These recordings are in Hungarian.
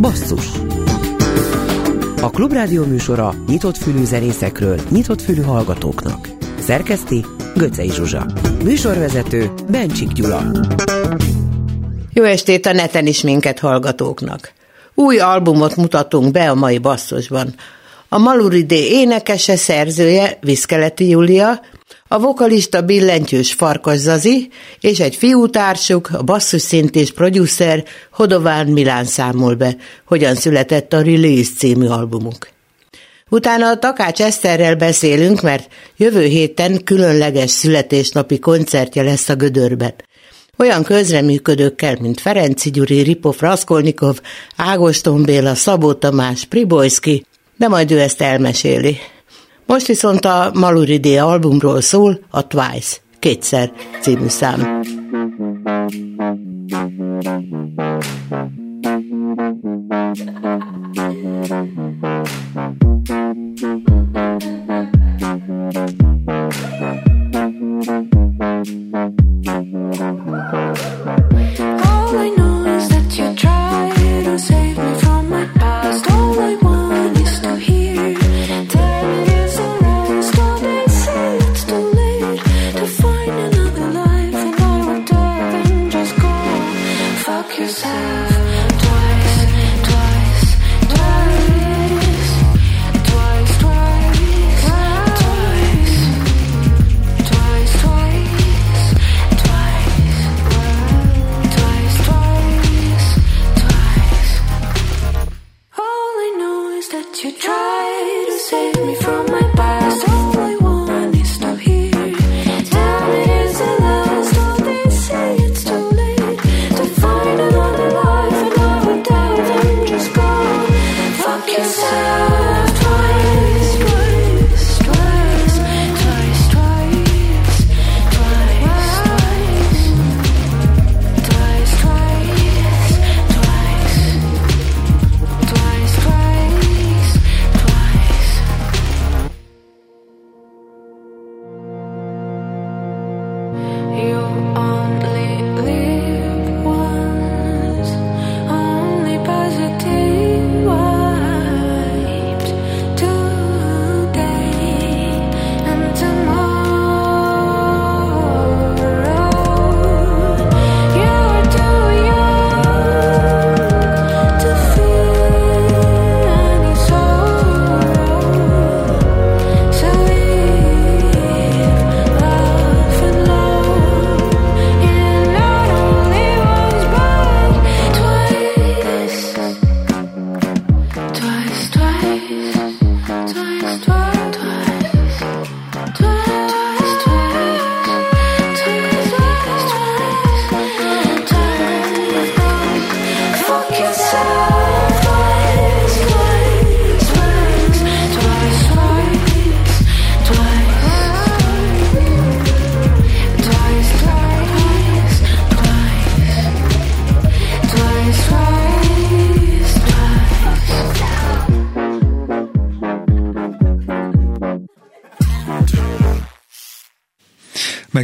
Basszus A Klubrádió műsora nyitott fülű zenészekről, nyitott fülű hallgatóknak. Szerkeszti Göcej Zsuzsa. Műsorvezető Bencsik Gyula. Jó estét a neten is minket hallgatóknak. Új albumot mutatunk be a mai basszusban. A Maluridé énekese, szerzője Viszkeleti Júlia, a vokalista billentyűs Farkas Zazi, és egy fiútársuk, a basszuszintés producer Hodován Milán számol be, hogyan született a Release című albumuk. Utána a Takács Eszterrel beszélünk, mert jövő héten különleges születésnapi koncertje lesz a Gödörben. Olyan közreműködőkkel, mint Ferenci Gyuri, Ripov Raskolnikov, Ágoston Béla, Szabó Tamás, Pribojski, de majd ő ezt elmeséli. Most viszont a Maluridé albumról szól a Twice, kétszer című szám.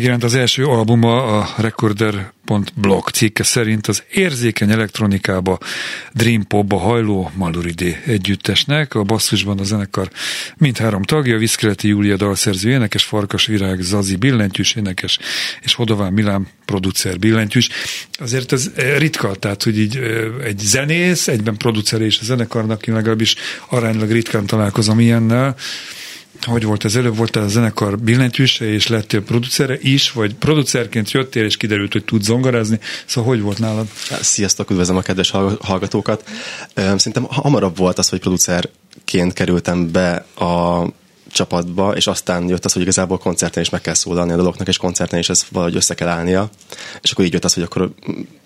Megjelent az első albuma a Recorder.blog cikke szerint az érzékeny elektronikába, dream popba hajló Maluridé együttesnek. A basszusban a zenekar mindhárom tagja, Viszkeleti Júlia dalszerző énekes, Farkas Virág Zazi billentyűs énekes, és Hodován Milán producer billentyűs. Azért ez ritka, tehát hogy így egy zenész, egyben producer és a zenekarnak, én legalábbis aránylag ritkán találkozom ilyennel, hogy volt ez előbb, voltál a zenekar billentyűse, és lettél producere is, vagy producerként jöttél, és kiderült, hogy tudsz zongorázni, szóval hogy volt nálad? Sziasztok, üdvözlöm a kedves hallgatókat. Szerintem hamarabb volt az, hogy producerként kerültem be a csapatba, és aztán jött az, hogy igazából koncerten is meg kell szólalni a dolognak, és koncerten is ez valahogy össze kell állnia, és akkor így jött az, hogy akkor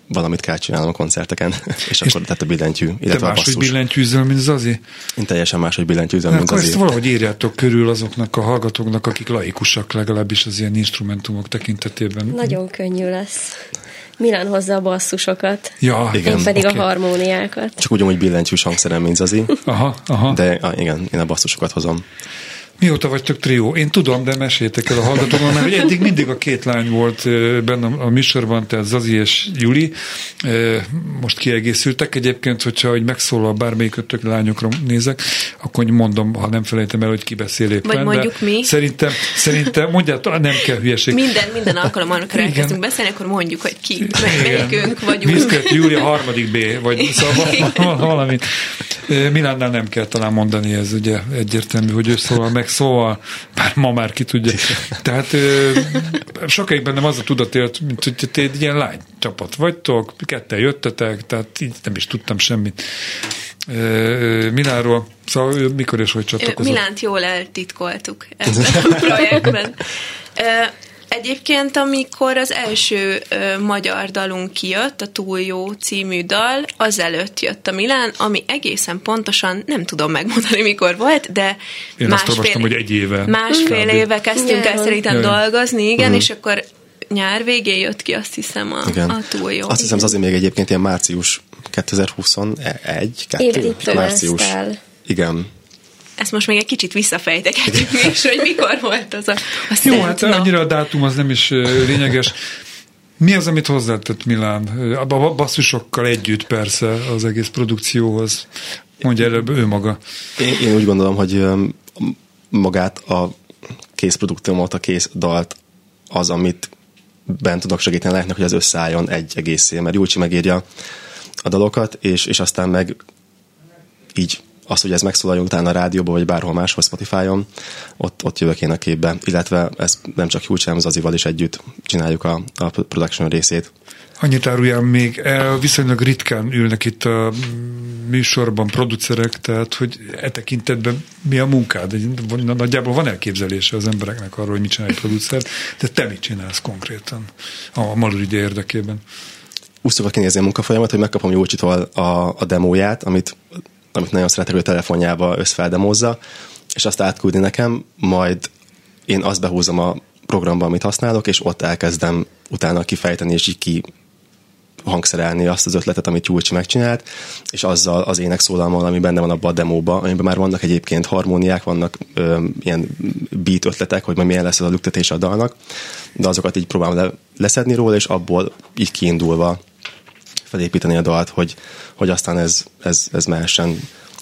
valamit kell csinálnom a koncerteken, és, és akkor tehát a billentyű, illetve te máshogy billentyűzöl, mint Zazi? Én teljesen máshogy billentyűzöl, mint Zazi. ezt valahogy írjátok körül azoknak a hallgatóknak, akik laikusak legalábbis az ilyen instrumentumok tekintetében. Nagyon könnyű lesz. Milán hozza a basszusokat, ja, igen, én pedig okay. a harmóniákat. Csak úgy, hogy billentyűs hangszerem, mint Zazi. aha, aha. De igen, én a basszusokat hozom. Mióta vagytok trió? Én tudom, de meséltek el a hallgatóknak, mert eddig mindig a két lány volt benne a műsorban, tehát Zazi és Juli. Most kiegészültek. Egyébként, hogyha hogy megszólal bármelyik ötök lányokra nézek, akkor mondom, ha nem felejtem el, hogy ki beszél éppen. Vagy mondjuk mi. Szerintem, szerintem mondjátok, nem kell hülyeség. Minden, minden alkalommal, amikor elkezdünk beszélni, akkor mondjuk, hogy ki, melyikünk vagyunk. Miszkert Júlia harmadik B, vagy szóval valami. Milánnál nem kell talán mondani, ez ugye egyértelmű, hogy ő szólal meg szóval, bár ma már ki tudja. Tehát ö, sokáig bennem az a tudat élt, mint hogy te egy ilyen lány csapat vagytok, ketten jöttetek, tehát így nem is tudtam semmit. Miláról, szóval mikor és hogy csatlakozott? Milánt jól eltitkoltuk ebben a projektben. Egyébként, amikor az első ö, magyar dalunk kijött, a Túl jó című dal, azelőtt jött a Milán, ami egészen pontosan nem tudom megmondani, mikor volt, de Én másfél, azt olvastam, hogy egy éve. Másfél mm. éve kezdtünk el szerintem dolgozni, igen, mm. és akkor nyár végén jött ki, azt hiszem, a, igen. a túl jó. Azt hiszem, az azért még egyébként ilyen március 2021, 2, március. Igen ezt most még egy kicsit visszafejtegetjük és hogy mikor volt az a, a Jó, hát nap. annyira a dátum az nem is lényeges. Mi az, amit hozzátett Milán? A basszusokkal együtt persze az egész produkcióhoz. Mondja előbb ő maga. Én, én úgy gondolom, hogy magát a kész produkciómat, a kész dalt az, amit bent tudok segíteni lehetnek, hogy az összeálljon egy egészé, mert Júlcsi megírja a dalokat, és, és aztán meg így az, hogy ez megszólaljon utána a rádióban, vagy bárhol máshol Spotify-on, ott, ott jövök én a képbe. Illetve ez nem csak Hugh hanem Zazival is együtt csináljuk a, a production részét. Annyit áruljál még, e, viszonylag ritkán ülnek itt a műsorban producerek, tehát hogy e tekintetben mi a munkád? Nagyjából van elképzelése az embereknek arról, hogy mit csinál egy producer, de te mit csinálsz konkrétan a Maluride érdekében? Úgy szokott kinézni a munkafolyamat, hogy megkapom Jócsitól a, a demóját, amit amit nagyon szeretek, hogy telefonjába összfeldemozza, és azt átküldi nekem, majd én azt behúzom a programba, amit használok, és ott elkezdem utána kifejteni, és így ki hangszerelni azt az ötletet, amit Gyurcsi megcsinált, és azzal az ének szólalmal, ami benne van abban a demóban, amiben már vannak egyébként harmóniák, vannak ö, ilyen beat ötletek, hogy majd milyen lesz az a lüktetés a dalnak, de azokat így próbálom le, leszedni róla, és abból így kiindulva felépíteni a dalt, hogy, hogy aztán ez, ez, ez mehessen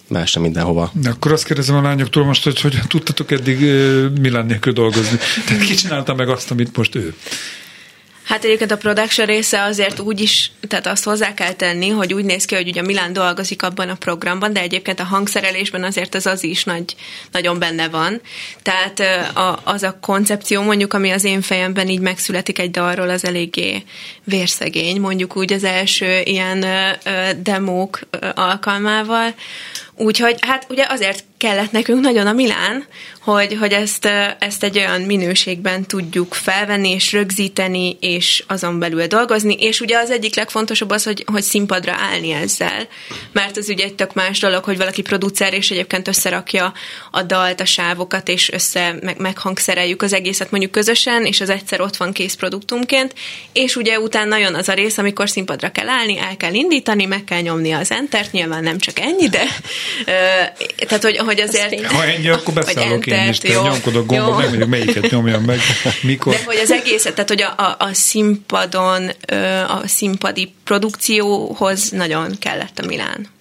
mehessen mindenhova. De akkor azt kérdezem a lányoktól most, hogy, hogy tudtatok eddig Milán nélkül dolgozni. Tehát ki csinálta meg azt, amit most ő? Hát egyébként a production része azért úgy is, tehát azt hozzá kell tenni, hogy úgy néz ki, hogy ugye Milán dolgozik abban a programban, de egyébként a hangszerelésben azért az az is nagy, nagyon benne van. Tehát a, az a koncepció mondjuk, ami az én fejemben így megszületik egy dalról, az eléggé vérszegény, mondjuk úgy az első ilyen demók alkalmával. Úgyhogy hát ugye azért kellett nekünk nagyon a Milán, hogy, hogy ezt, ezt egy olyan minőségben tudjuk felvenni és rögzíteni, és azon belül dolgozni, és ugye az egyik legfontosabb az, hogy, hogy színpadra állni ezzel, mert az ugye egy tök más dolog, hogy valaki producer, és egyébként összerakja a dalt, a sávokat, és össze meg, meghangszereljük az egészet mondjuk közösen, és az egyszer ott van kész produktumként, és ugye utána nagyon az a rész, amikor színpadra kell állni, el kell indítani, meg kell nyomni az entert, nyilván nem csak ennyi, de tehát, hogy, hogy azért... Ha ennyi, akkor beszállok én is, te nyomkodok gombot, meg mondjuk melyiket nyomjam meg, mikor. De hogy az egészet, tehát hogy a, a, a színpadon, a színpadi produkcióhoz nagyon kellett a Milán.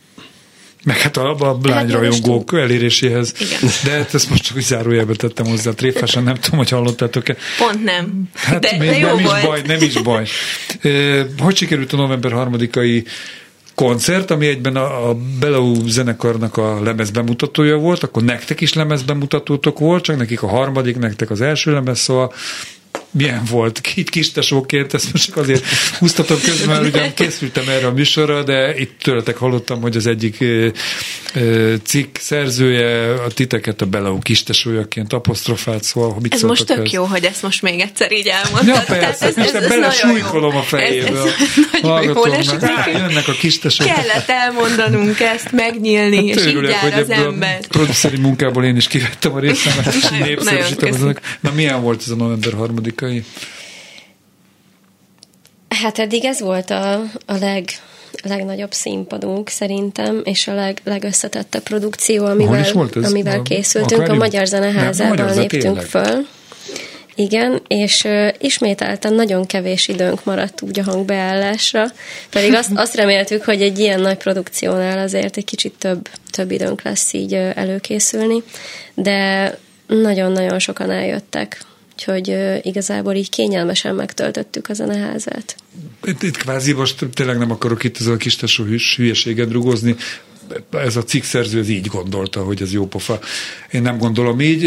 Meg hát a, a lányrajongók hát eléréséhez. Igen. De hát ezt most csak úgy zárójelbe tettem hozzá tréfásan, nem tudom, hogy hallottátok-e. Pont nem. Hát de, még de jó nem volt. is baj, nem is baj. Hogy sikerült a november harmadikai koncert, ami egyben a, a Belau zenekarnak a lemez bemutatója volt, akkor nektek is lemez bemutatótok volt, csak nekik a harmadik, nektek az első lemez, szóval milyen volt itt kis tesóként, ezt most csak azért húztatom közben, mert ugyan készültem erre a műsorra, de itt tőletek hallottam, hogy az egyik cikk szerzője a titeket a Belau kistesójaként apostrofált, szóval mit Ez most tök ez? jó, hogy ezt most még egyszer így elmondtad. Ja, persze, ez, ez, ez, ez bele súlykolom a fejébe. Ez, ez nagyon jól esik. Jönnek a kistesók. Kellett elmondanunk ezt, megnyílni, hát és így jár az ember. A produceri munkából én is kivettem a részemet, és népszerűsítem. Na milyen volt ez a november harmadik? Amerikai? Hát eddig ez volt a, a leg, legnagyobb színpadunk szerintem, és a leg, legösszetettebb produkció, amivel, amivel a, készültünk. A, a Magyar Zeneházában léptünk föl. Igen, és uh, ismételten nagyon kevés időnk maradt úgy a hangbeállásra, pedig azt, azt reméltük, hogy egy ilyen nagy produkciónál azért egy kicsit több, több időnk lesz így uh, előkészülni, de nagyon-nagyon sokan eljöttek, úgyhogy igazából így kényelmesen megtöltöttük a zeneházát. Itt, itt kvázi most tényleg nem akarok itt ezzel a kis tesó hülyeséget rugozni, ez a cikk szerző ez így gondolta, hogy ez jó pofa. Én nem gondolom így,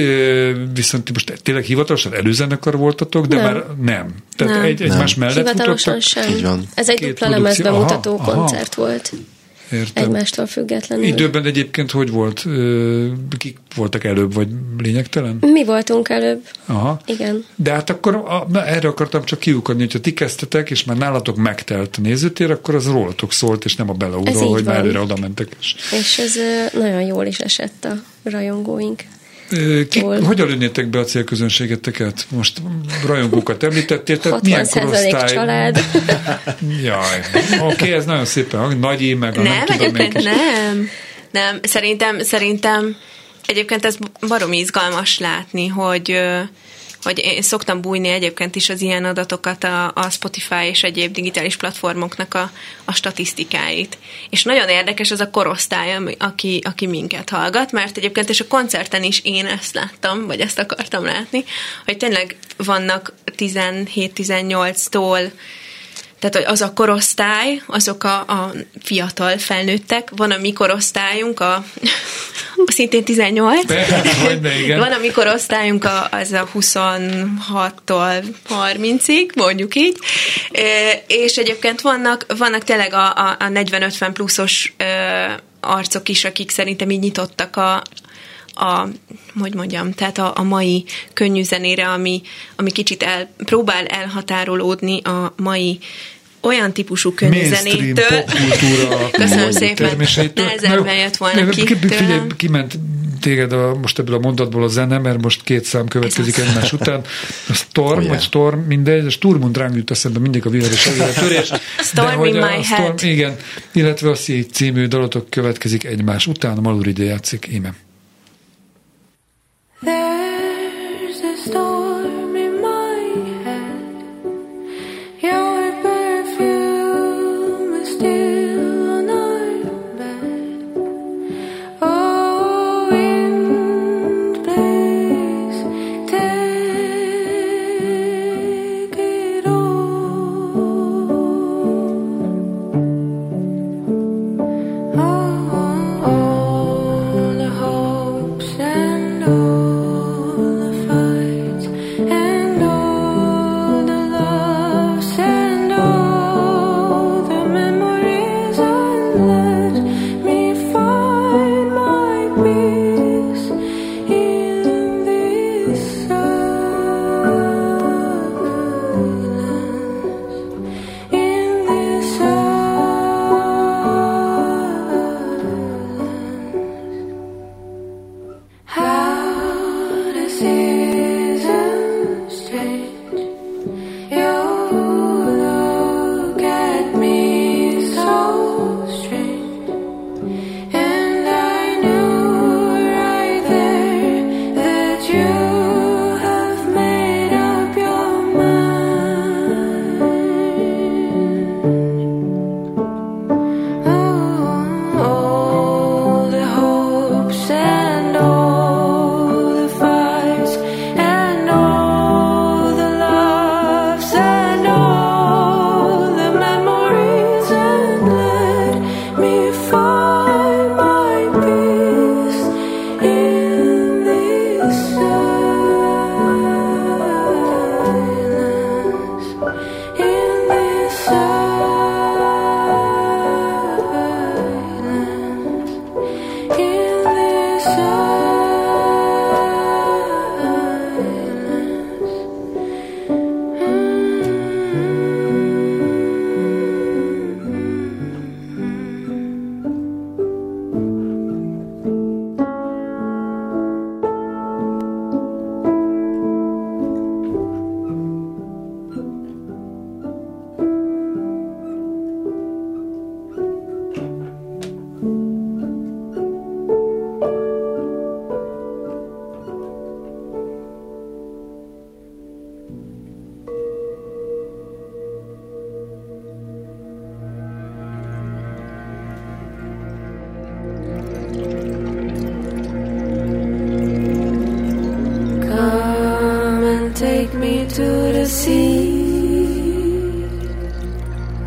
viszont most tényleg hivatalosan előzenekar voltatok, de nem. már nem. Tehát nem. egy, egymás mellett Hivatalosan futottak. sem. Így van. Ez egy dupla lemezbemutató koncert aha. volt. Értem. Egymástól függetlenül. Időben egyébként hogy volt? Kik voltak előbb, vagy lényegtelen? Mi voltunk előbb. Aha. Igen. De hát akkor a, na, erre akartam csak kiukadni, hogyha ti kezdtetek, és már nálatok megtelt a nézőtér, akkor az rólatok szólt, és nem a beleúról, hogy már előre oda mentek. És... és ez nagyon jól is esett a rajongóink. Ki, hogyan lőnétek be a célközönségeteket? Most rajongókat említettél, tehát milyen korosztály? család. Jaj, oké, okay, ez nagyon szépen, nagy meg a nem, nem egyébként tudom, nem. Nem, szerintem, szerintem egyébként ez barom izgalmas látni, hogy hogy én szoktam bújni egyébként is az ilyen adatokat a, a Spotify és egyéb digitális platformoknak a, a statisztikáit. És nagyon érdekes az a korosztály, aki, aki minket hallgat, mert egyébként és a koncerten is én ezt láttam, vagy ezt akartam látni, hogy tényleg vannak 17-18-tól tehát az a korosztály, azok a, a fiatal felnőttek, van a mi korosztályunk, a, szintén 18. igen. Van a mi korosztályunk, a, az a 26-tól 30-ig, mondjuk így, és egyébként vannak, vannak tényleg a, a, a 40-50 pluszos arcok is, akik szerintem így nyitottak a, a, hogy mondjam, tehát a, a mai könnyű zenére, ami, ami kicsit el, próbál elhatárolódni a mai olyan típusú könnyűzenétől. Köszönöm szépen. Nehezebben jött volna ki Figyelj, kiment téged a, most ebből a mondatból a zene, mert most két szám következik egymás után. A Storm, oh, vagy Storm, mindegy, a Sturmund ránk jut eszembe mindig a viharos törés. Storm in my a Storm, head. Igen, illetve a Szék című dalotok következik egymás után, a Maluri játszik, íme. There's a storm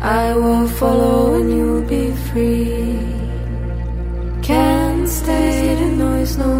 I will follow and you'll be free. Can't stay the noise, no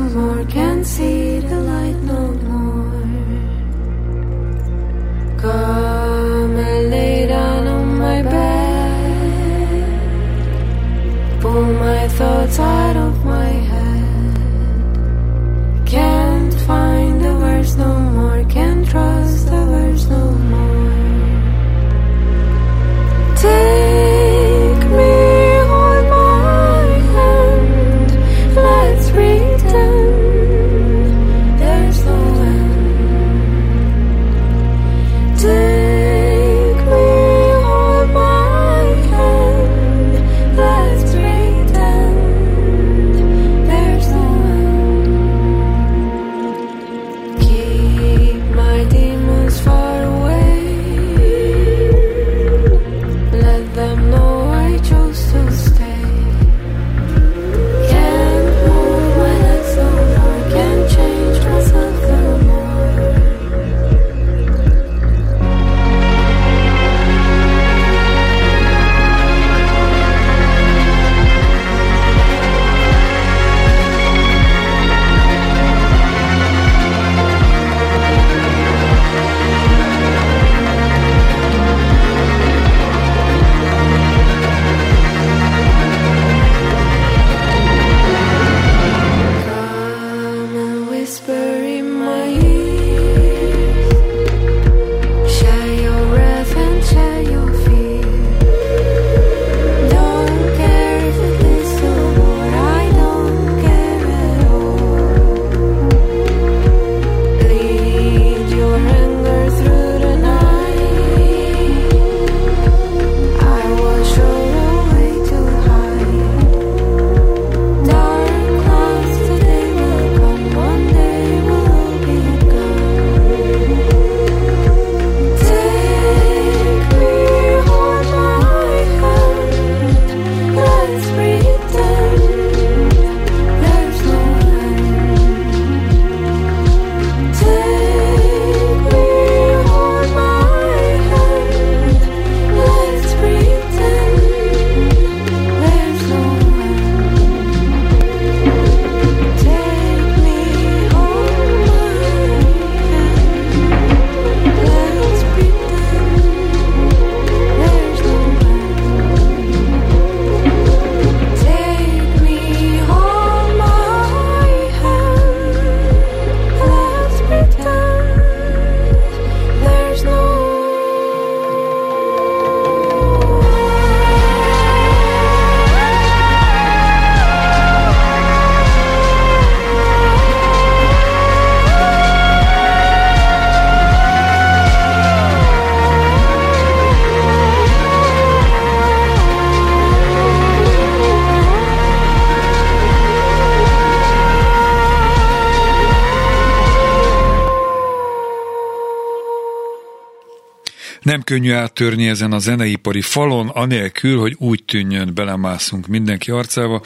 könnyű áttörni ezen a zeneipari falon, anélkül, hogy úgy tűnjön, belemászunk mindenki arcába.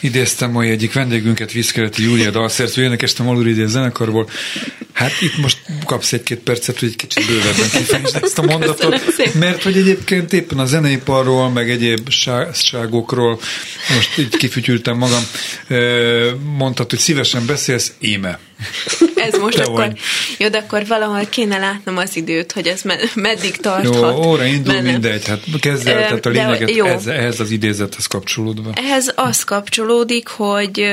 Idéztem mai egyik vendégünket, Viszkeleti Júlia dalszerző, énekeste Maluri zenekarból. Hát itt most kapsz egy-két percet, hogy egy kicsit bővebben kifejezd ezt a mondatot, mert hogy egyébként éppen a zeneiparról, meg egyéb ságokról, most így kifütyültem magam, mondtad, hogy szívesen beszélsz, éme. Ez most Te akkor, vagy. jó, de akkor valahol kéne látnom az időt, hogy ez meddig tarthat. Jó, óra indul, benne. mindegy, hát kezd el, tehát a lényeget jó. Ez, ehhez az idézethez kapcsolódva. Ehhez az kapcsolódik, hogy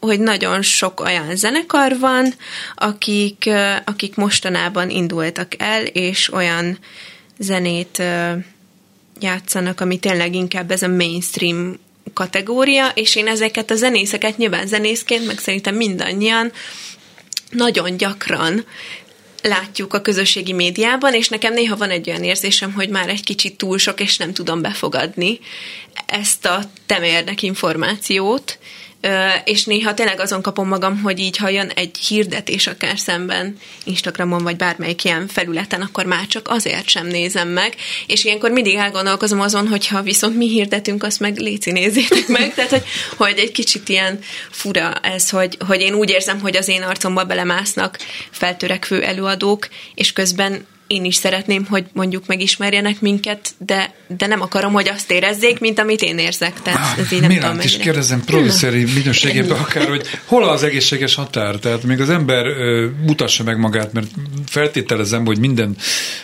hogy nagyon sok olyan zenekar van, akik, akik mostanában indultak el, és olyan zenét játszanak, ami tényleg inkább ez a mainstream kategória, és én ezeket a zenészeket nyilván zenészként, meg szerintem mindannyian nagyon gyakran látjuk a közösségi médiában, és nekem néha van egy olyan érzésem, hogy már egy kicsit túl sok, és nem tudom befogadni ezt a temérnek információt, és néha tényleg azon kapom magam, hogy így ha jön egy hirdetés akár szemben Instagramon, vagy bármelyik ilyen felületen, akkor már csak azért sem nézem meg, és ilyenkor mindig elgondolkozom azon, hogy ha viszont mi hirdetünk, azt meg léci nézzétek meg, tehát hogy, hogy egy kicsit ilyen fura ez, hogy, hogy én úgy érzem, hogy az én arcomba belemásznak feltörekvő előadók, és közben én is szeretném, hogy mondjuk megismerjenek minket, de, de nem akarom, hogy azt érezzék, mint amit én érzek. Tehát ez így nem Milánt is kérdezem produceri minőségében akár, hogy hol az egészséges határ? Tehát még az ember ö, mutassa meg magát, mert feltételezem, hogy minden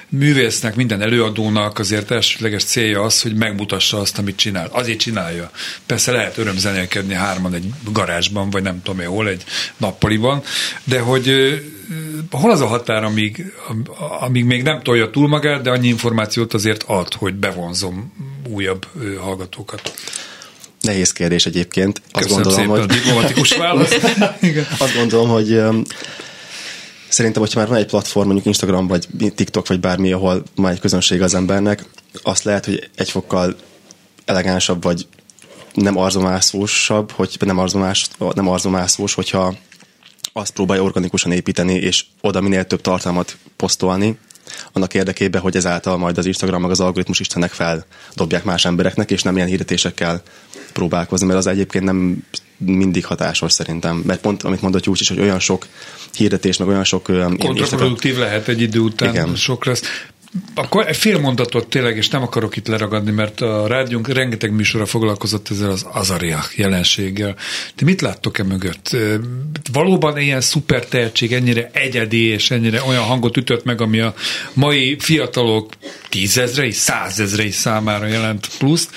művésznek, minden előadónak azért elsődleges célja az, hogy megmutassa azt, amit csinál. Azért csinálja. Persze lehet örömzenélkedni hárman egy garázsban, vagy nem tudom én hol, egy nappaliban, de hogy hol az a határ, amíg, amíg még nem tolja túl magát, de annyi információt azért ad, hogy bevonzom újabb hallgatókat? Nehéz kérdés egyébként. Azt Köszönöm gondolom, szépen hogy... a diplomatikus válasz. Azt gondolom, hogy szerintem, hogyha már van egy platform, mondjuk Instagram, vagy TikTok, vagy bármi, ahol már egy közönség az embernek, azt lehet, hogy egy fokkal elegánsabb, vagy nem arzomászósabb, hogy nem, arzomás, nem arzomászós, hogyha azt próbálja organikusan építeni, és oda minél több tartalmat posztolni, annak érdekében, hogy ezáltal majd az Instagram meg az algoritmus istenek feldobják más embereknek, és nem ilyen hirdetésekkel próbálkozni, mert az egyébként nem mindig hatásos szerintem. Mert pont, amit mondott Júcs is, hogy olyan sok hirdetés, meg olyan sok... Kontraproduktív lehet egy idő után, Igen. sok lesz. Akkor egy fél mondatot tényleg, és nem akarok itt leragadni, mert a rádiónk rengeteg műsora foglalkozott ezzel az azaria jelenséggel. De mit láttok e mögött? Valóban ilyen szuper tehetség, ennyire egyedi, és ennyire olyan hangot ütött meg, ami a mai fiatalok tízezrei, százezrei számára jelent pluszt,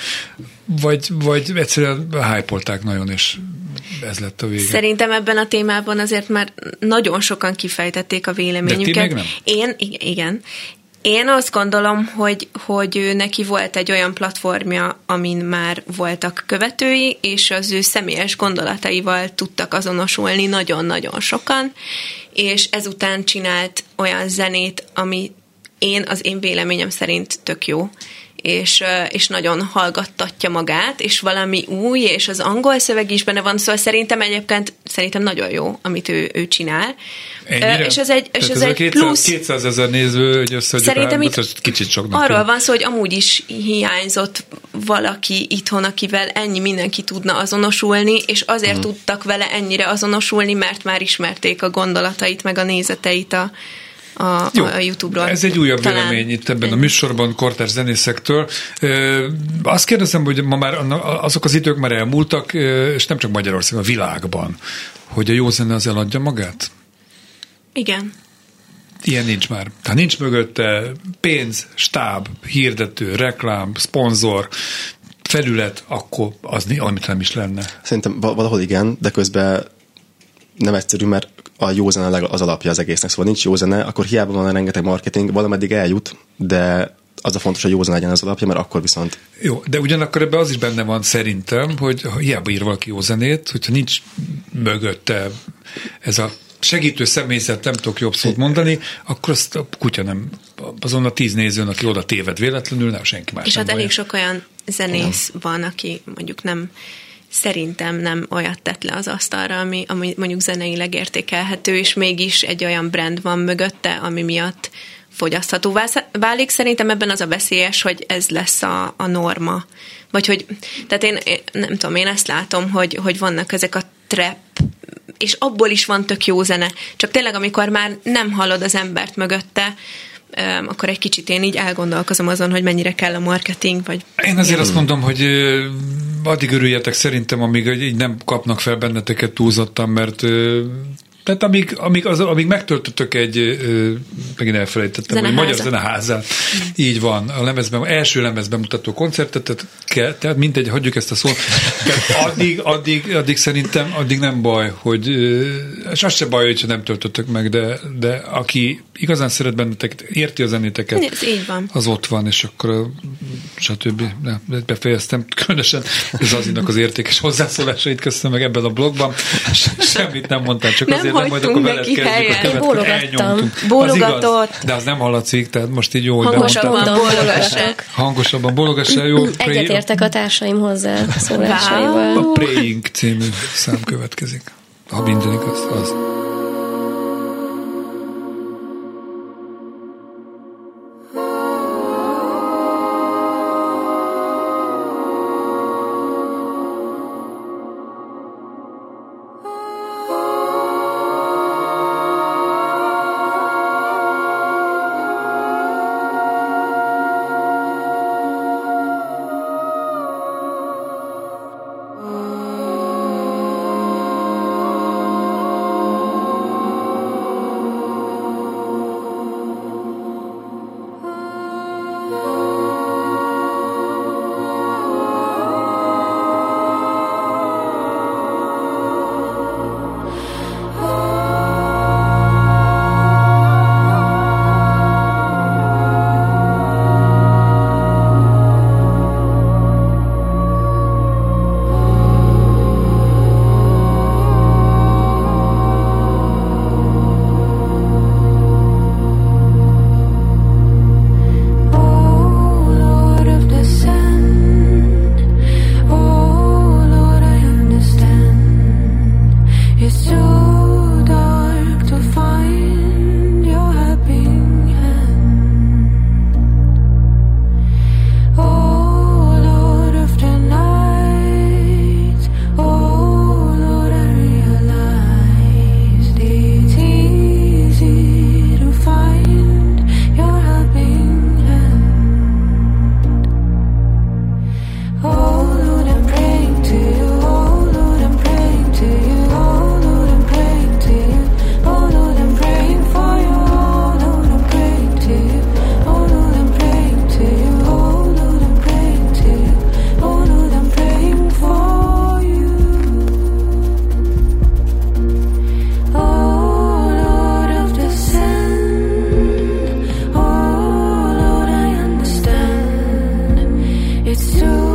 vagy, vagy egyszerűen hypolták nagyon, és ez lett a vége. Szerintem ebben a témában azért már nagyon sokan kifejtették a véleményüket. De ti meg nem? Én, igen. Én azt gondolom, hogy, hogy neki volt egy olyan platformja, amin már voltak követői, és az ő személyes gondolataival tudtak azonosulni nagyon-nagyon sokan, és ezután csinált olyan zenét, ami én az én véleményem szerint tök jó és, és nagyon hallgattatja magát, és valami új, és az angol szöveg is benne van, szóval szerintem egyébként szerintem nagyon jó, amit ő, ő csinál. Ennyire? És ez egy, és ez, ez egy 200, plusz... 200 ezer néző, hogy összeadjuk Szerintem itt kicsit soknak. Arról van szó, hogy amúgy is hiányzott valaki itthon, akivel ennyi mindenki tudna azonosulni, és azért hmm. tudtak vele ennyire azonosulni, mert már ismerték a gondolatait, meg a nézeteit a, a, Jó, a YouTube-ról. Ez egy újabb Talán vélemény itt ebben a műsorban kortárs zenészektől. Azt kérdezem, hogy ma már azok az idők már elmúltak, és nem csak Magyarországon, a világban, hogy a jó zene az eladja magát? Igen. Ilyen nincs már. Ha nincs mögötte pénz, stáb, hirdető, reklám, szponzor, felület, akkor az amit nem is lenne. Szerintem valahol igen, de közben nem egyszerű, mert a jó zene az alapja az egésznek. Szóval nincs jó zene, akkor hiába van rengeteg marketing, valameddig eljut, de az a fontos, hogy jó zene legyen az alapja, mert akkor viszont... Jó, de ugyanakkor ebben az is benne van szerintem, hogy ha hiába ír valaki jó zenét, hogyha nincs mögötte ez a segítő személyzet, nem tudok jobb szót mondani, akkor azt a kutya nem, azon a tíz nézőn, aki oda téved véletlenül, nem senki más És hát elég sok olyan zenész nem. van, aki mondjuk nem szerintem nem olyat tett le az asztalra, ami, ami mondjuk zeneileg értékelhető, és mégis egy olyan brand van mögötte, ami miatt fogyaszthatóvá válik. Szerintem ebben az a veszélyes, hogy ez lesz a, a norma. Vagy hogy, tehát én, én nem tudom, én ezt látom, hogy, hogy vannak ezek a trap és abból is van tök jó zene. Csak tényleg, amikor már nem hallod az embert mögötte, akkor egy kicsit én így elgondolkozom azon, hogy mennyire kell a marketing, vagy... Én azért azt mondom, hogy addig örüljetek szerintem, amíg így nem kapnak fel benneteket túlzottan, mert tehát amíg, amíg, az, amíg megtöltöttök egy, megint elfelejtettem, hogy Magyar Zeneházát, így van, a lemezben, első lemezben mutató koncertet, tehát, kell, tehát mindegy, hagyjuk ezt a szót, tehát addig, addig, addig szerintem, addig nem baj, hogy, és az se baj, hogyha nem töltöttök meg, de, de aki igazán szeret benneteket, érti a zenéteket, Ez így van. az ott van, és akkor stb. Ne, befejeztem, különösen. Ez az az értékes hozzászólásait köszönöm meg ebben a blogban, semmit nem mondtam, csak nem azért nem majd akkor veled kezdjük a Bólogattam. Bólogatott. de az nem hallatszik, tehát most így jó, hogy Hangosabban bólogassák. Hangosabban bólogassál, jó. Egyetértek a társaim hozzá szólásaival. A Praying című szám következik. Ha minden igaz, az. soon.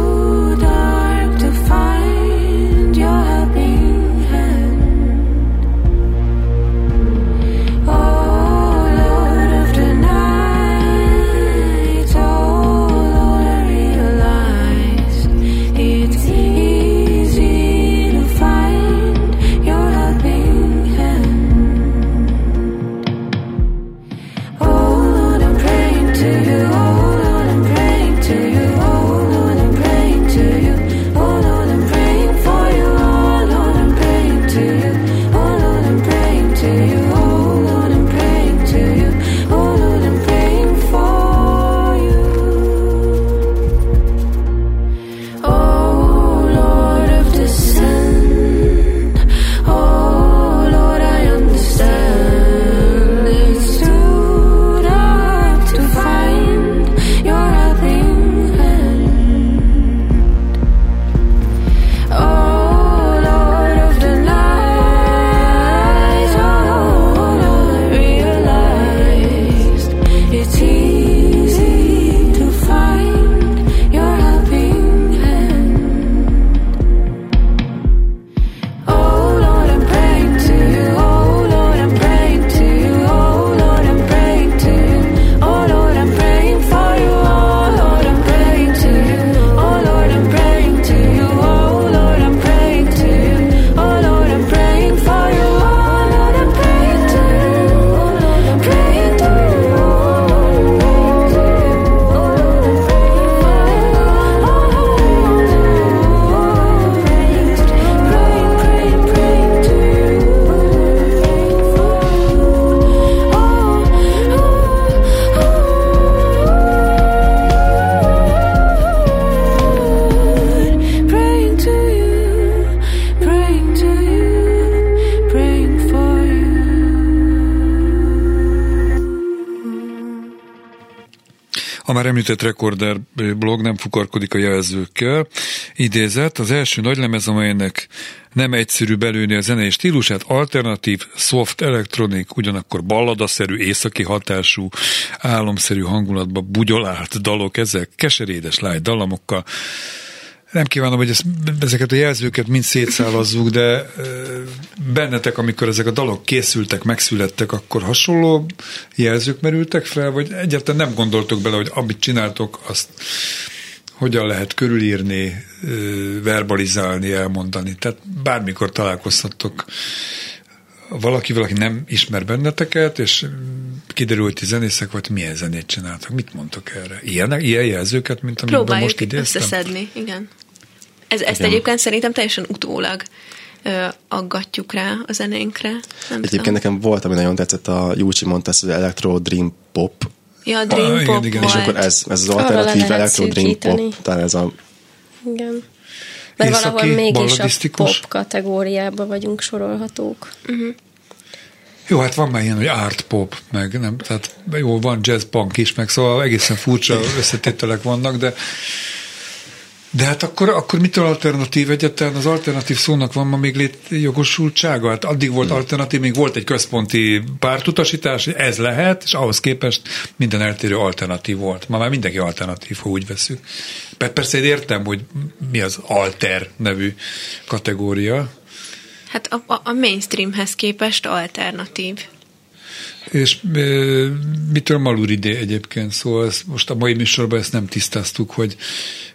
A már említett Recorder blog nem fukarkodik a jelzőkkel. Idézett, az első nagylemez, amelynek nem egyszerű belőni a zenei stílusát, alternatív, soft electronic, ugyanakkor balladaszerű, északi hatású, álomszerű hangulatba bugyolált dalok, ezek keserédes lágy dalamokkal, nem kívánom, hogy ezt, ezeket a jelzőket mind szétszálazzuk, de bennetek, amikor ezek a dalok készültek, megszülettek, akkor hasonló jelzők merültek fel, vagy egyáltalán nem gondoltok bele, hogy amit csináltok, azt hogyan lehet körülírni, verbalizálni, elmondani. Tehát bármikor találkozhattok valakivel, aki nem ismer benneteket, és kiderül, hogy ti zenészek vagy, milyen zenét csináltak. Mit mondtok erre? Ilyen, ilyen jelzőket, mint amit most idéztem? összeszedni, igen. Ez, ezt Igen. egyébként szerintem teljesen utólag ö, aggatjuk rá a zenénkre. Nem egyébként tudom. nekem volt, ami nagyon tetszett, a Júcsi mondta ezt, hogy Electro Dream Pop. Ja, Dream ah, Pop igen, igen. És akkor ez, ez az alternatív Electro Dream Pop, talán ez a... Igen. Mert Északi, valahol mégis a pop kategóriába vagyunk sorolhatók. Uh-huh. Jó, hát van már ilyen, hogy art pop, meg nem, tehát jó, van jazz punk is, meg szóval egészen furcsa összetételek vannak, de de hát akkor, akkor mitől alternatív egyetlen? Az alternatív szónak van ma még létjogosultsága? Hát addig volt hmm. alternatív, még volt egy központi pártutasítás, ez lehet, és ahhoz képest minden eltérő alternatív volt. Ma már mindenki alternatív, ha úgy veszük. Persze én értem, hogy mi az alter nevű kategória. Hát a, a mainstreamhez képest alternatív. És e, mitől Maluridé egyébként? Szóval ezt, most a mai műsorban ezt nem tisztáztuk, hogy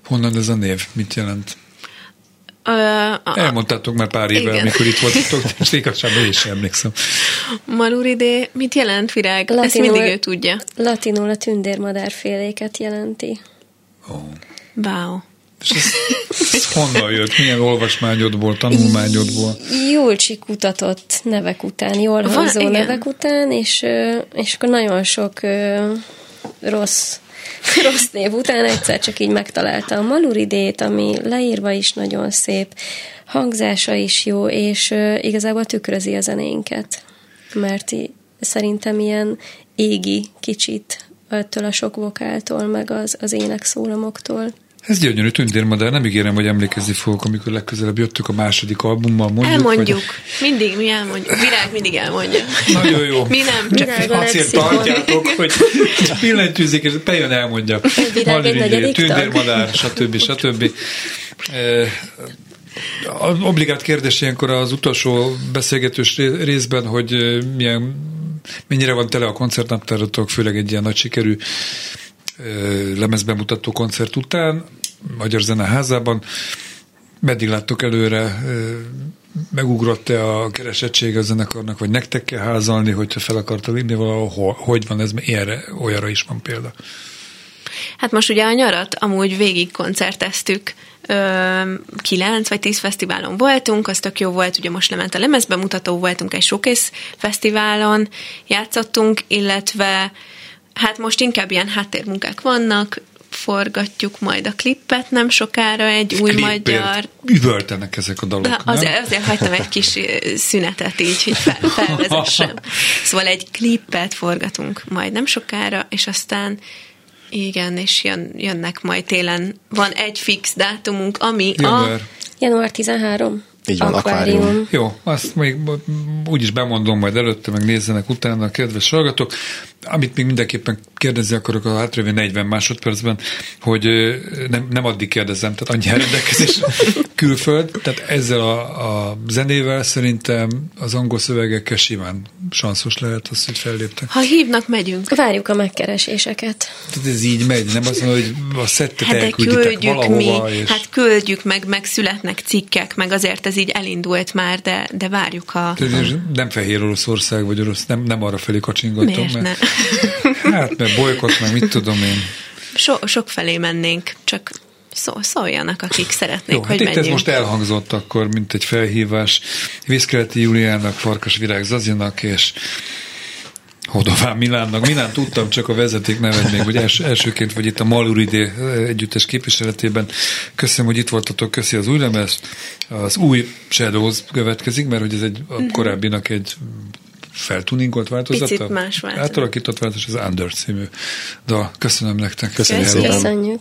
honnan ez a név, mit jelent? Uh, Elmondtátok már pár éve, igen. amikor itt voltatok, és igazságban én sem emlékszem. Maluridé, mit jelent virág? Latinul, Ezt mindig ő tudja. Latinul a tündérmadárféléket jelenti. Oh. Wow. És ez, ez honnan jött? Milyen olvasmányodból, tanulmányodból? Jól kutatott nevek után, jól hangzó Van, nevek után, és, és akkor nagyon sok rossz rossz név után egyszer csak így megtalálta a Maluridét, ami leírva is nagyon szép, hangzása is jó, és igazából tükrözi a zenénket, mert szerintem ilyen égi kicsit ettől a sok vokáltól, meg az, az énekszólamoktól. Ez gyönyörű tündérmadár, nem ígérem, hogy emlékezni fogok, amikor legközelebb jöttük a második albummal. Mondjuk, elmondjuk. Vagy... Mindig mi elmondjuk. Virág mindig elmondja. Nagyon jó. Mi nem. Csak azért tartjátok, hogy pillantyűzik, és bejön elmondja. Malürigyé, tündérmadár, stb. stb. Az obligát kérdés ilyenkor az utolsó beszélgetős részben, hogy milyen, mennyire van tele a koncertnaptáratok, főleg egy ilyen nagy sikerű lemezbemutató koncert után, Magyar Zeneházában. Meddig láttok előre, megugrott-e a keresettség a zenekarnak, vagy nektek kell házalni, hogyha fel akarta vinni valahol, hogy van ez, ilyenre, olyanra is van példa. Hát most ugye a nyarat amúgy végig koncerteztük, kilenc vagy tíz fesztiválon voltunk, az tök jó volt, ugye most lement a lemezbemutató, voltunk egy showcase fesztiválon, játszottunk, illetve Hát most inkább ilyen háttérmunkák vannak, forgatjuk majd a klippet nem sokára, egy új Klippért magyar... Üvöltenek ezek a dalok, De azért, azért hagytam egy kis szünetet így, hogy fel, felvezessem. Szóval egy klippet forgatunk majd nem sokára, és aztán igen, és jön, jönnek majd télen. Van egy fix dátumunk, ami Január. a... Január 13. Így van, akvárium. akvárium. Jó, azt még úgyis bemondom majd előtte, meg nézzenek utána a kedves hallgatók. Amit még mindenképpen kérdezni akarok a hátralévő 40 másodpercben, hogy nem, nem addig kérdezem, tehát annyi rendelkezés külföld, tehát ezzel a, a zenével szerintem az angol szövegekkel simán sanszos lehet az, hogy felléptek. Ha hívnak, megyünk. Várjuk a megkereséseket. Tehát ez így megy, nem azt mondja, hogy a szettet hát elkülditek valahova. Mi, és... Hát küldjük meg, meg születnek cikkek, meg azért ez így elindult már, de, de várjuk a... Tehát. Nem Fehér Oroszország, vagy orosz, nem, nem arra felé kacsingatom. Miért mert, ne? Hát, mert bolykot, meg mit tudom én. So, sok felé mennénk, csak szó, szóljanak, akik szeretnék, Jó, hogy hát itt ez most elhangzott akkor, mint egy felhívás Viszkeleti Juliának, Farkas Virág Zazinak, és Hodován Milánnak. Milán tudtam, csak a vezeték nevet még, hogy els, elsőként vagy itt a Maluridé együttes képviseletében. Köszönöm, hogy itt voltatok, köszi az új lemez. Az új Shadows következik, mert hogy ez egy a mhm. korábbinak egy feltuningolt változata? Picit más változat. Átalakított változat az Under című dal. Köszönöm nektek. Köszönjük szépen. Köszönjük.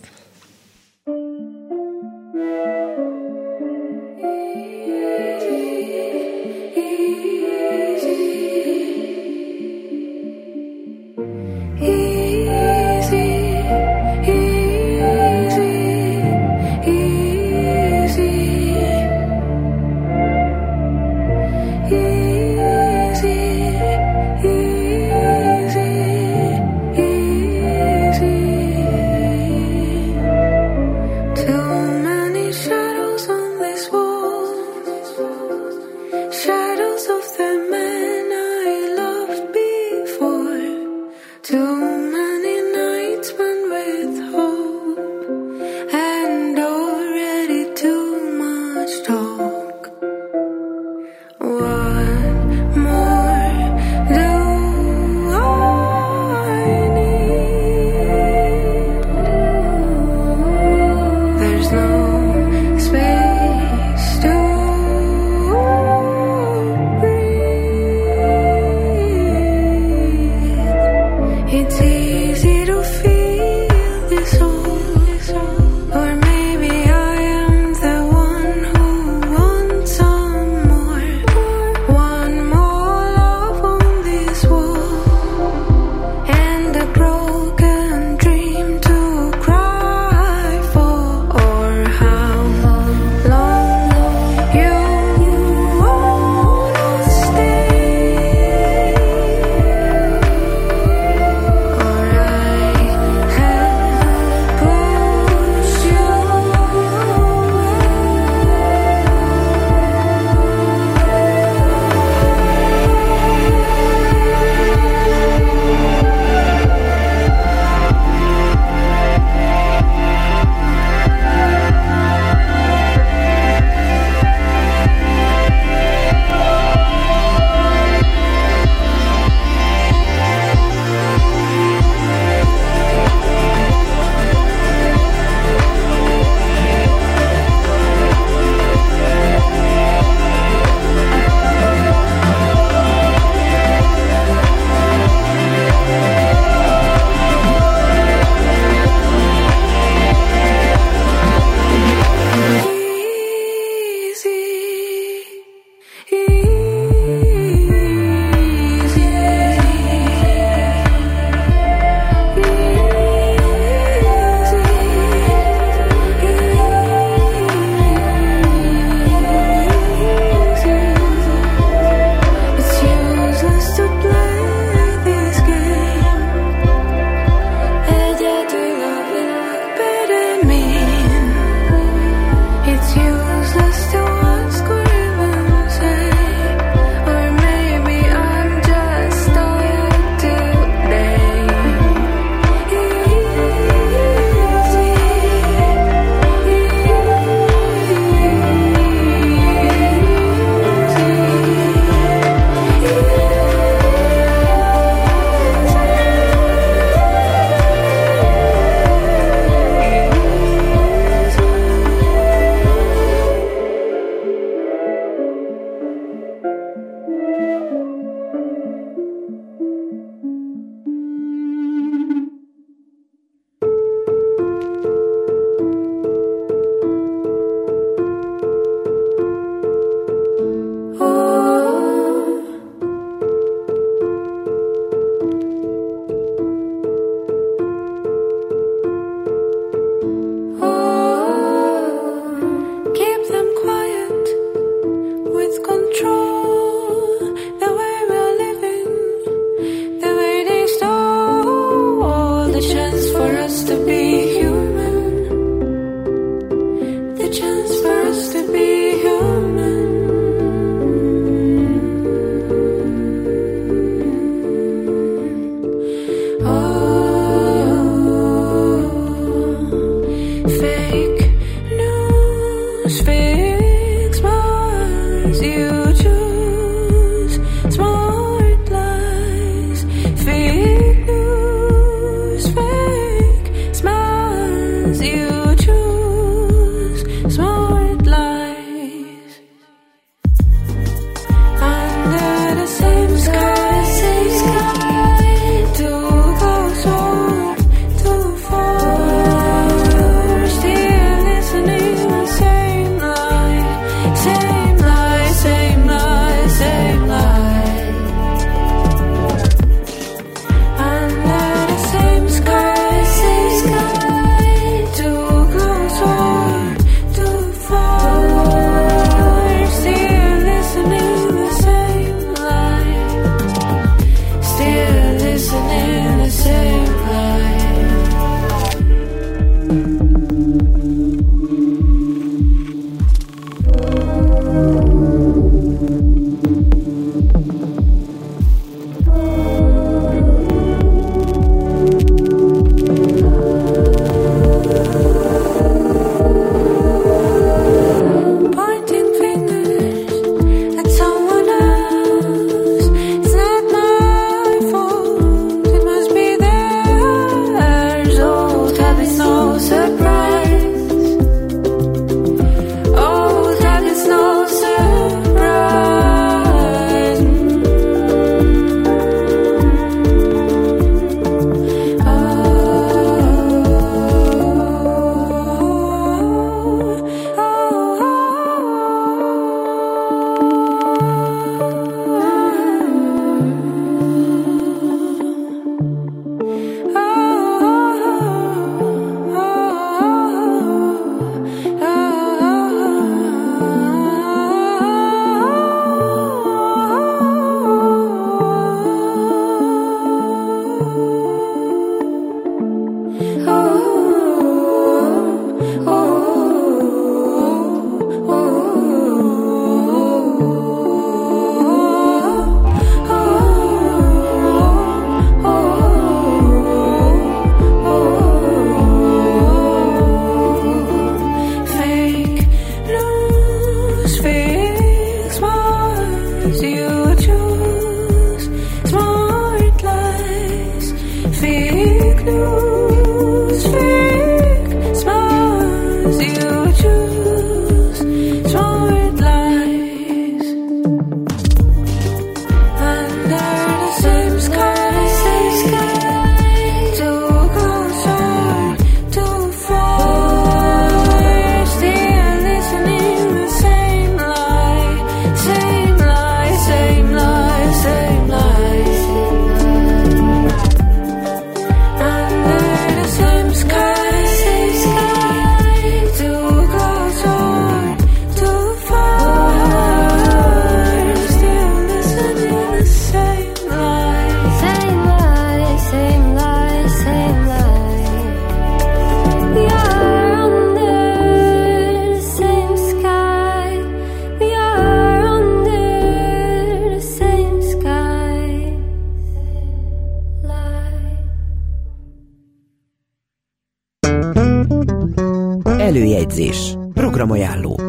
Programajánló.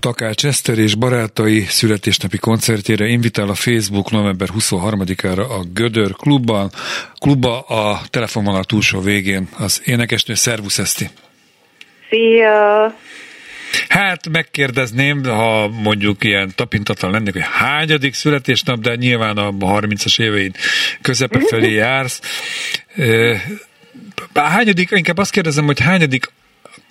Takács Eszter és barátai születésnapi koncertjére invitál a Facebook november 23-ára a Gödör klubban. Klubba a telefonvonal túlsó végén az énekesnő Szervusz Eszti. Szia! Hát megkérdezném, ha mondjuk ilyen tapintatlan lennék, hogy hányadik születésnap, de nyilván a 30-as éveid közepe felé jársz. Hányadik, inkább azt kérdezem, hogy hányadik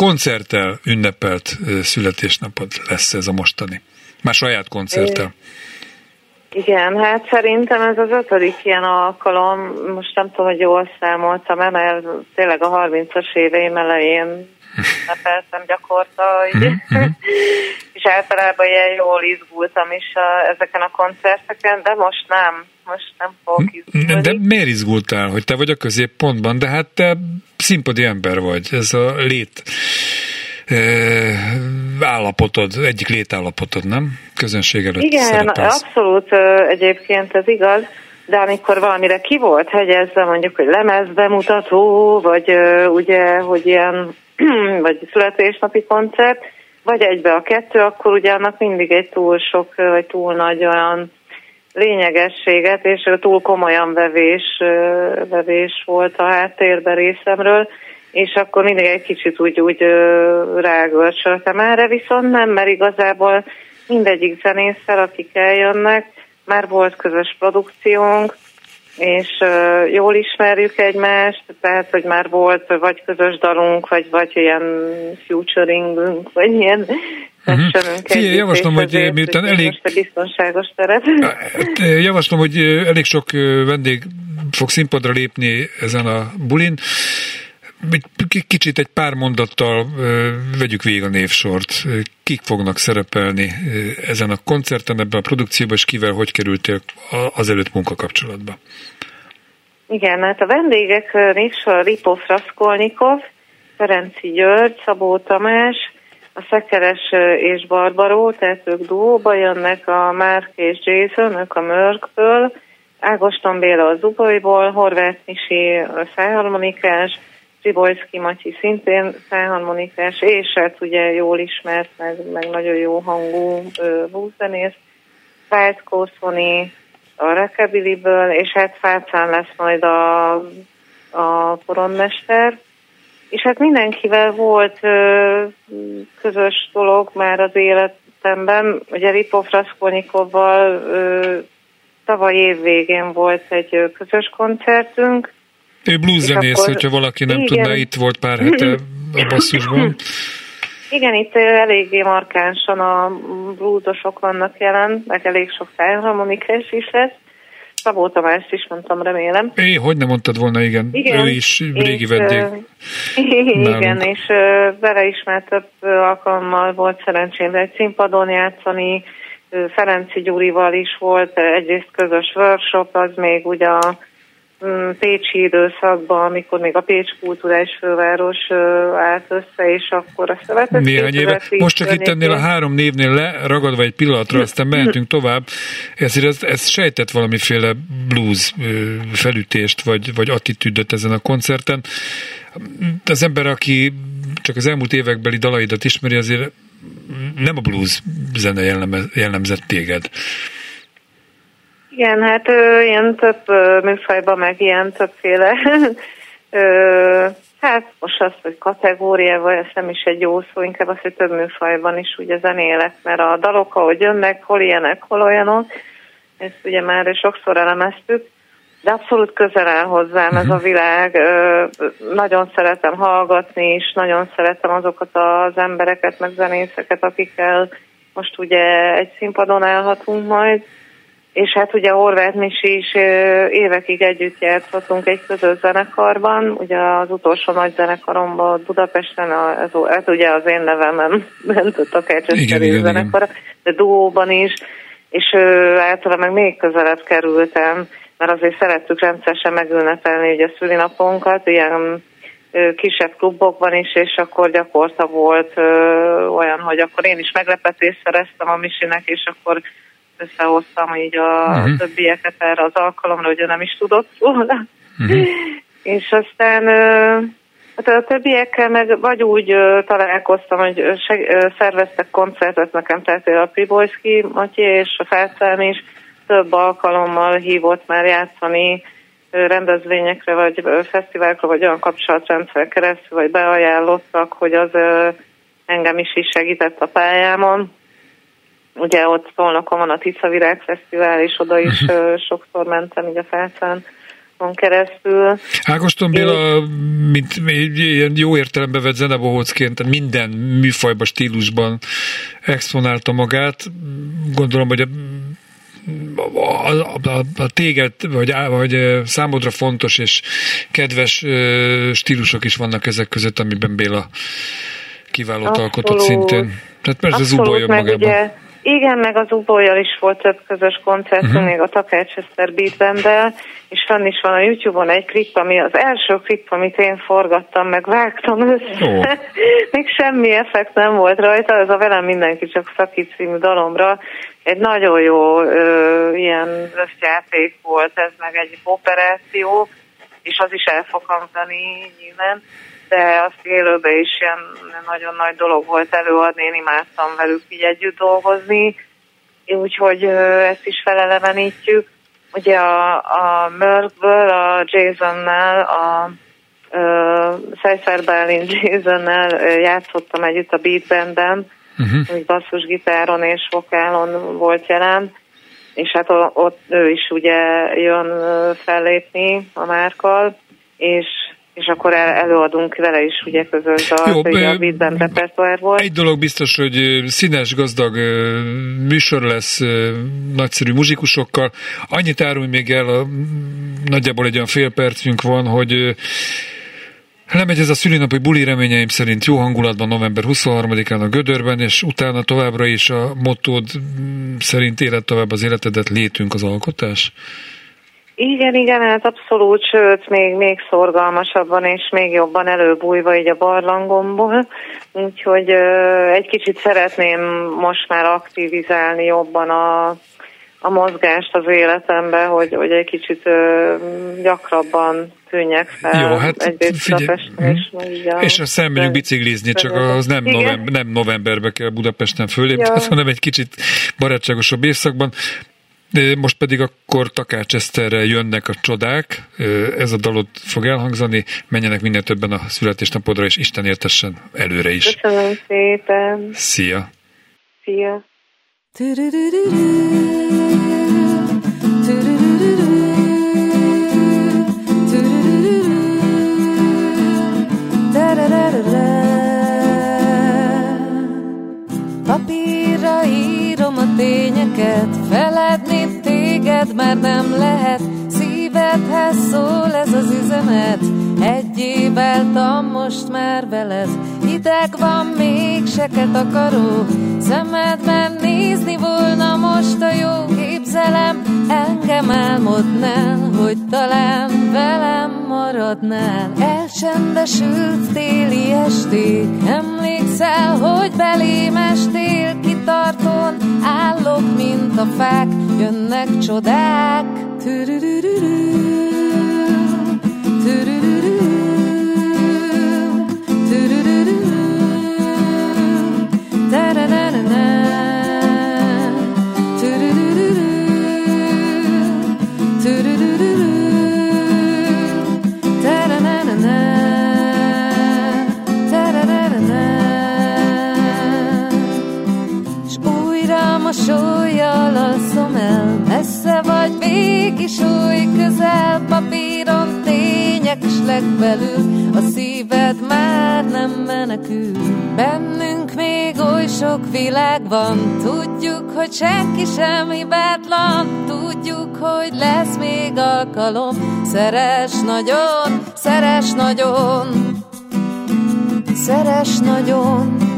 koncerttel ünnepelt születésnapod lesz ez a mostani? Már saját koncerttel. Igen, hát szerintem ez az ötödik ilyen alkalom, most nem tudom, hogy jól számoltam mert tényleg a 30-as éveim elején ünnepeltem gyakorta, mm-hmm. és általában ilyen jól izgultam is a, ezeken a koncerteken, de most nem, most nem fogok izgulni. De miért izgultál, hogy te vagy a középpontban? De hát te színpadi ember vagy, ez a lét állapotod, egyik létállapotod, nem? Közönség előtt Igen, szerepelsz. abszolút egyébként ez igaz, de amikor valamire ki volt hegyezve, mondjuk, hogy lemez bemutató, vagy ugye, hogy ilyen vagy születésnapi koncert, vagy egybe a kettő, akkor ugye annak mindig egy túl sok, vagy túl nagy olyan lényegességet, és túl komolyan vevés, vevés volt a háttérben részemről, és akkor mindig egy kicsit úgy, úgy rágörcsöltem. Erre, viszont nem, mert igazából mindegyik zenésszel, akik eljönnek, már volt közös produkciónk, és jól ismerjük egymást, tehát, hogy már volt vagy közös dalunk, vagy, vagy ilyen futuringünk, vagy ilyen Uh-huh. Figyelj, javaslom, hogy miután elég... biztonságos teret. Javaslom, hogy elég sok vendég fog színpadra lépni ezen a bulin. Kicsit egy pár mondattal vegyük végig a névsort. Kik fognak szerepelni ezen a koncerten, ebben a produkcióban, és kivel hogy kerültél az előtt munkakapcsolatba? Igen, hát a vendégek névsor Ripov Raskolnikov, Ferenci György, Szabó Tamás, a Szekeres és Barbaró, tehát ők duóba jönnek, a Márk és Jason, ők a Mörkből, Ágoston Béla a Zubolyból, Horváth Misi szájharmonikás, Zsibolyszki Matyi szintén felharmonikás, és hát ugye jól ismert, meg, meg nagyon jó hangú blueszenész, Vált Kószoni a Rekabiliből, és hát Fácán lesz majd a, a poronmester, és hát mindenkivel volt ö, közös dolog már az életemben. Ugye Ripov Raskolnikovval tavaly év végén volt egy közös koncertünk, ő blueszenész, akkor... hogyha valaki nem igen. tudná, itt volt pár hete a basszusban. Igen, itt eléggé markánsan a bluesosok vannak jelen, meg elég sok felharmonikás is lesz. Szabó Tamást is mondtam, remélem. É, hogy nem mondtad volna, igen. igen ő is régi vendég. Igen, és vele is már több alkalommal volt szerencsém egy színpadon játszani, Ferenci Gyurival is volt egyrészt közös workshop, az még ugye a pécsi időszakban, amikor még a Pécs kulturális főváros állt össze, és akkor a szövetet... Néhány éve. Most csak itt ennél a három névnél leragadva egy pillanatra, aztán mehetünk tovább. Ezért ez, ez sejtett valamiféle blues felütést, vagy, vagy attitűdöt ezen a koncerten. Az ember, aki csak az elmúlt évekbeli dalaidat ismeri, azért nem a blues zene jellemzett téged. Igen, hát ö, ilyen több ö, műfajban, meg ilyen többféle ö, Hát most azt, hogy kategória, vagy ez nem is egy jó szó, inkább azt, hogy több műfajban is ugye zenélek, mert a dalok, ahogy jönnek, hol ilyenek, hol olyanok, ezt ugye már sokszor elemeztük, de abszolút közel áll hozzám ez a mhm. világ. Nagyon szeretem hallgatni, és nagyon szeretem azokat az embereket, meg zenészeket, akikkel most ugye egy színpadon állhatunk majd, és hát ugye Horváth Misi is évekig együtt játszottunk egy közös zenekarban, ugye az utolsó nagy zenekaromban Budapesten, ez, ez ugye az én nevemem ment a Takácseszterű zenekar, de duóban is, és általában meg még közelebb kerültem, mert azért szerettük rendszeresen megünnepelni ugye a szülinapunkat, ilyen kisebb klubokban is, és akkor gyakorta volt olyan, hogy akkor én is meglepetést szereztem a Misinek, és akkor összehoztam így a uh-huh. többieket erre az alkalomra, hogy ő nem is tudott volna. Uh-huh. És aztán Hát a többiekkel meg vagy úgy találkoztam, hogy seg- szerveztek koncertet nekem, tehát a Pribojszki Matyi és a Felszám is több alkalommal hívott már játszani rendezvényekre, vagy fesztiválokra, vagy olyan kapcsolatrendszer keresztül, vagy beajánlottak, hogy az engem is is segített a pályámon. Ugye ott Szolnokon van a Tisza Virág Fesztivál, és oda is uh, sokszor mentem így a felszán keresztül. Ágoston Béla, mint ilyen jó értelembe vett zenebohócként minden műfajban, stílusban exponálta magát. Gondolom, hogy a a, a, a téged, vagy, vagy számodra fontos és kedves stílusok is vannak ezek között, amiben Béla kiválót alkotott szintén. Tehát persze az ubolja magában. Ugye, igen, meg az Ubolyjal is volt több közös koncert, uh-huh. még a Takácseszter Beat és fenn is van a Youtube-on egy klip, ami az első klip, amit én forgattam, meg vágtam össze. Oh. még semmi effekt nem volt rajta, ez a Velem mindenki csak szakít című dalomra. Egy nagyon jó ö, ilyen összjáték volt ez, meg egy operáció, és az is el fog hangzani nyilván de azt élőben is ilyen nagyon nagy dolog volt előadni, én imádtam velük így együtt dolgozni, úgyhogy ezt is felelevenítjük. Ugye a, a Merkből, a Jasonnál, a Cypher Berlin Jasonnál játszottam együtt a Beat Bandben, uh-huh. hogy basszusgitáron és vokálon volt jelen, és hát ott ő is ugye jön fellépni a márkal, és és akkor el, előadunk vele is ugye közös dalt, Jó, a Beatben repertoár volt. Egy dolog biztos, hogy színes, gazdag műsor lesz nagyszerű muzsikusokkal. Annyit árulj még el, a, nagyjából egy olyan fél percünk van, hogy Lemegy ez a szülinapi buli reményeim szerint jó hangulatban november 23-án a Gödörben, és utána továbbra is a motód szerint élet tovább az életedet, létünk az alkotás? Igen, igen, hát abszolút, sőt, még, még szorgalmasabban és még jobban előbújva így a barlangomból, úgyhogy ö, egy kicsit szeretném most már aktivizálni jobban a, a mozgást az életembe, hogy, hogy egy kicsit ö, gyakrabban tűnjek fel. Jó, hát figyelj, és, a, és aztán megyünk biciklizni, csak az nem, november, nem novemberbe kell Budapesten fölépni, ja. hanem egy kicsit barátságosabb évszakban. Most pedig akkor Takács Eszterre jönnek a csodák, ez a dalot fog elhangzani, menjenek minél többen a születésnapodra, és Isten értessen előre is. Köszönöm szépen. Szia. Szia. Papírra írom a tényeket, feledni téged már nem lehet, szívedhez szól ez az üzenet, egy év most már veled, ideg van, még seket akaró, szemedben nézni volna most a jó képzelem, engem álmodnál, hogy talán velem maradnál. Elcsendesült téli esték, emlékszel, hogy belém estél, kitartón állok, mint a fák, jönnek csodák. Tűrűrűrű, tűrűrűrű. Új közel, papíron tények is legbelül, a szíved már nem menekül. Bennünk még oly sok világ van, tudjuk, hogy senki sem hibátlan, tudjuk, hogy lesz még alkalom, szeres nagyon, szeres nagyon, szeres nagyon.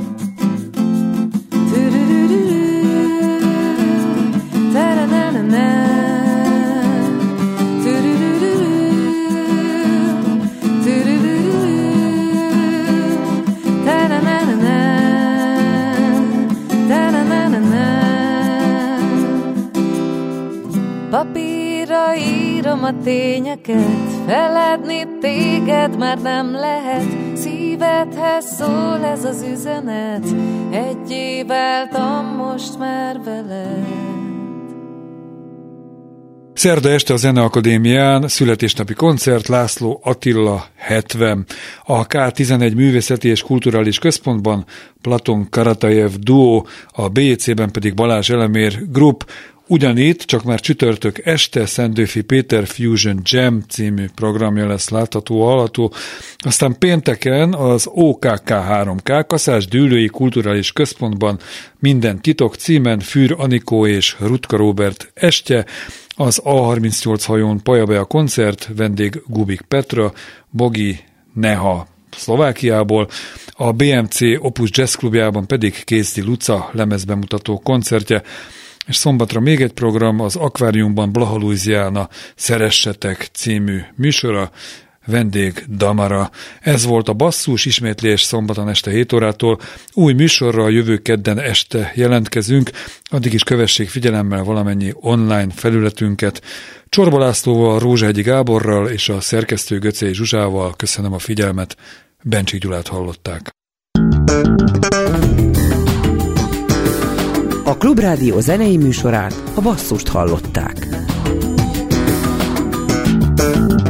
Írom a tényeket, feledni téged már nem lehet, szívedhez szól ez az üzenet, egy év most már veled. Szerda este a Zeneakadémián születésnapi koncert László Attila 70. A K11 Művészeti és Kulturális Központban Platon Karatajev Duo, a BJC-ben pedig Balázs Elemér Group, Ugyanitt, csak már csütörtök este Szentőfi Péter Fusion Jam című programja lesz látható, hallható. Aztán pénteken az OKK3K Kaszás Dűlői Kulturális Központban minden titok címen Fűr Anikó és Rutka Robert estje, az A38 hajón Pajabea koncert, vendég Gubik Petra, Bogi Neha Szlovákiából, a BMC Opus Jazz Klubjában pedig Kézdi Luca lemezbemutató koncertje, és szombatra még egy program, az Akváriumban Blaha Louisiana Szeressetek című műsora, vendég Damara. Ez volt a basszus ismétlés szombaton este 7 órától. Új a jövő kedden este jelentkezünk, addig is kövessék figyelemmel valamennyi online felületünket. Csorba Lászlóval, Rózsahegyi Gáborral és a szerkesztő Göcé Zsuzsával köszönöm a figyelmet. Bencsik Gyulát hallották. A Klubrádió zenei műsorát a basszust hallották. thank you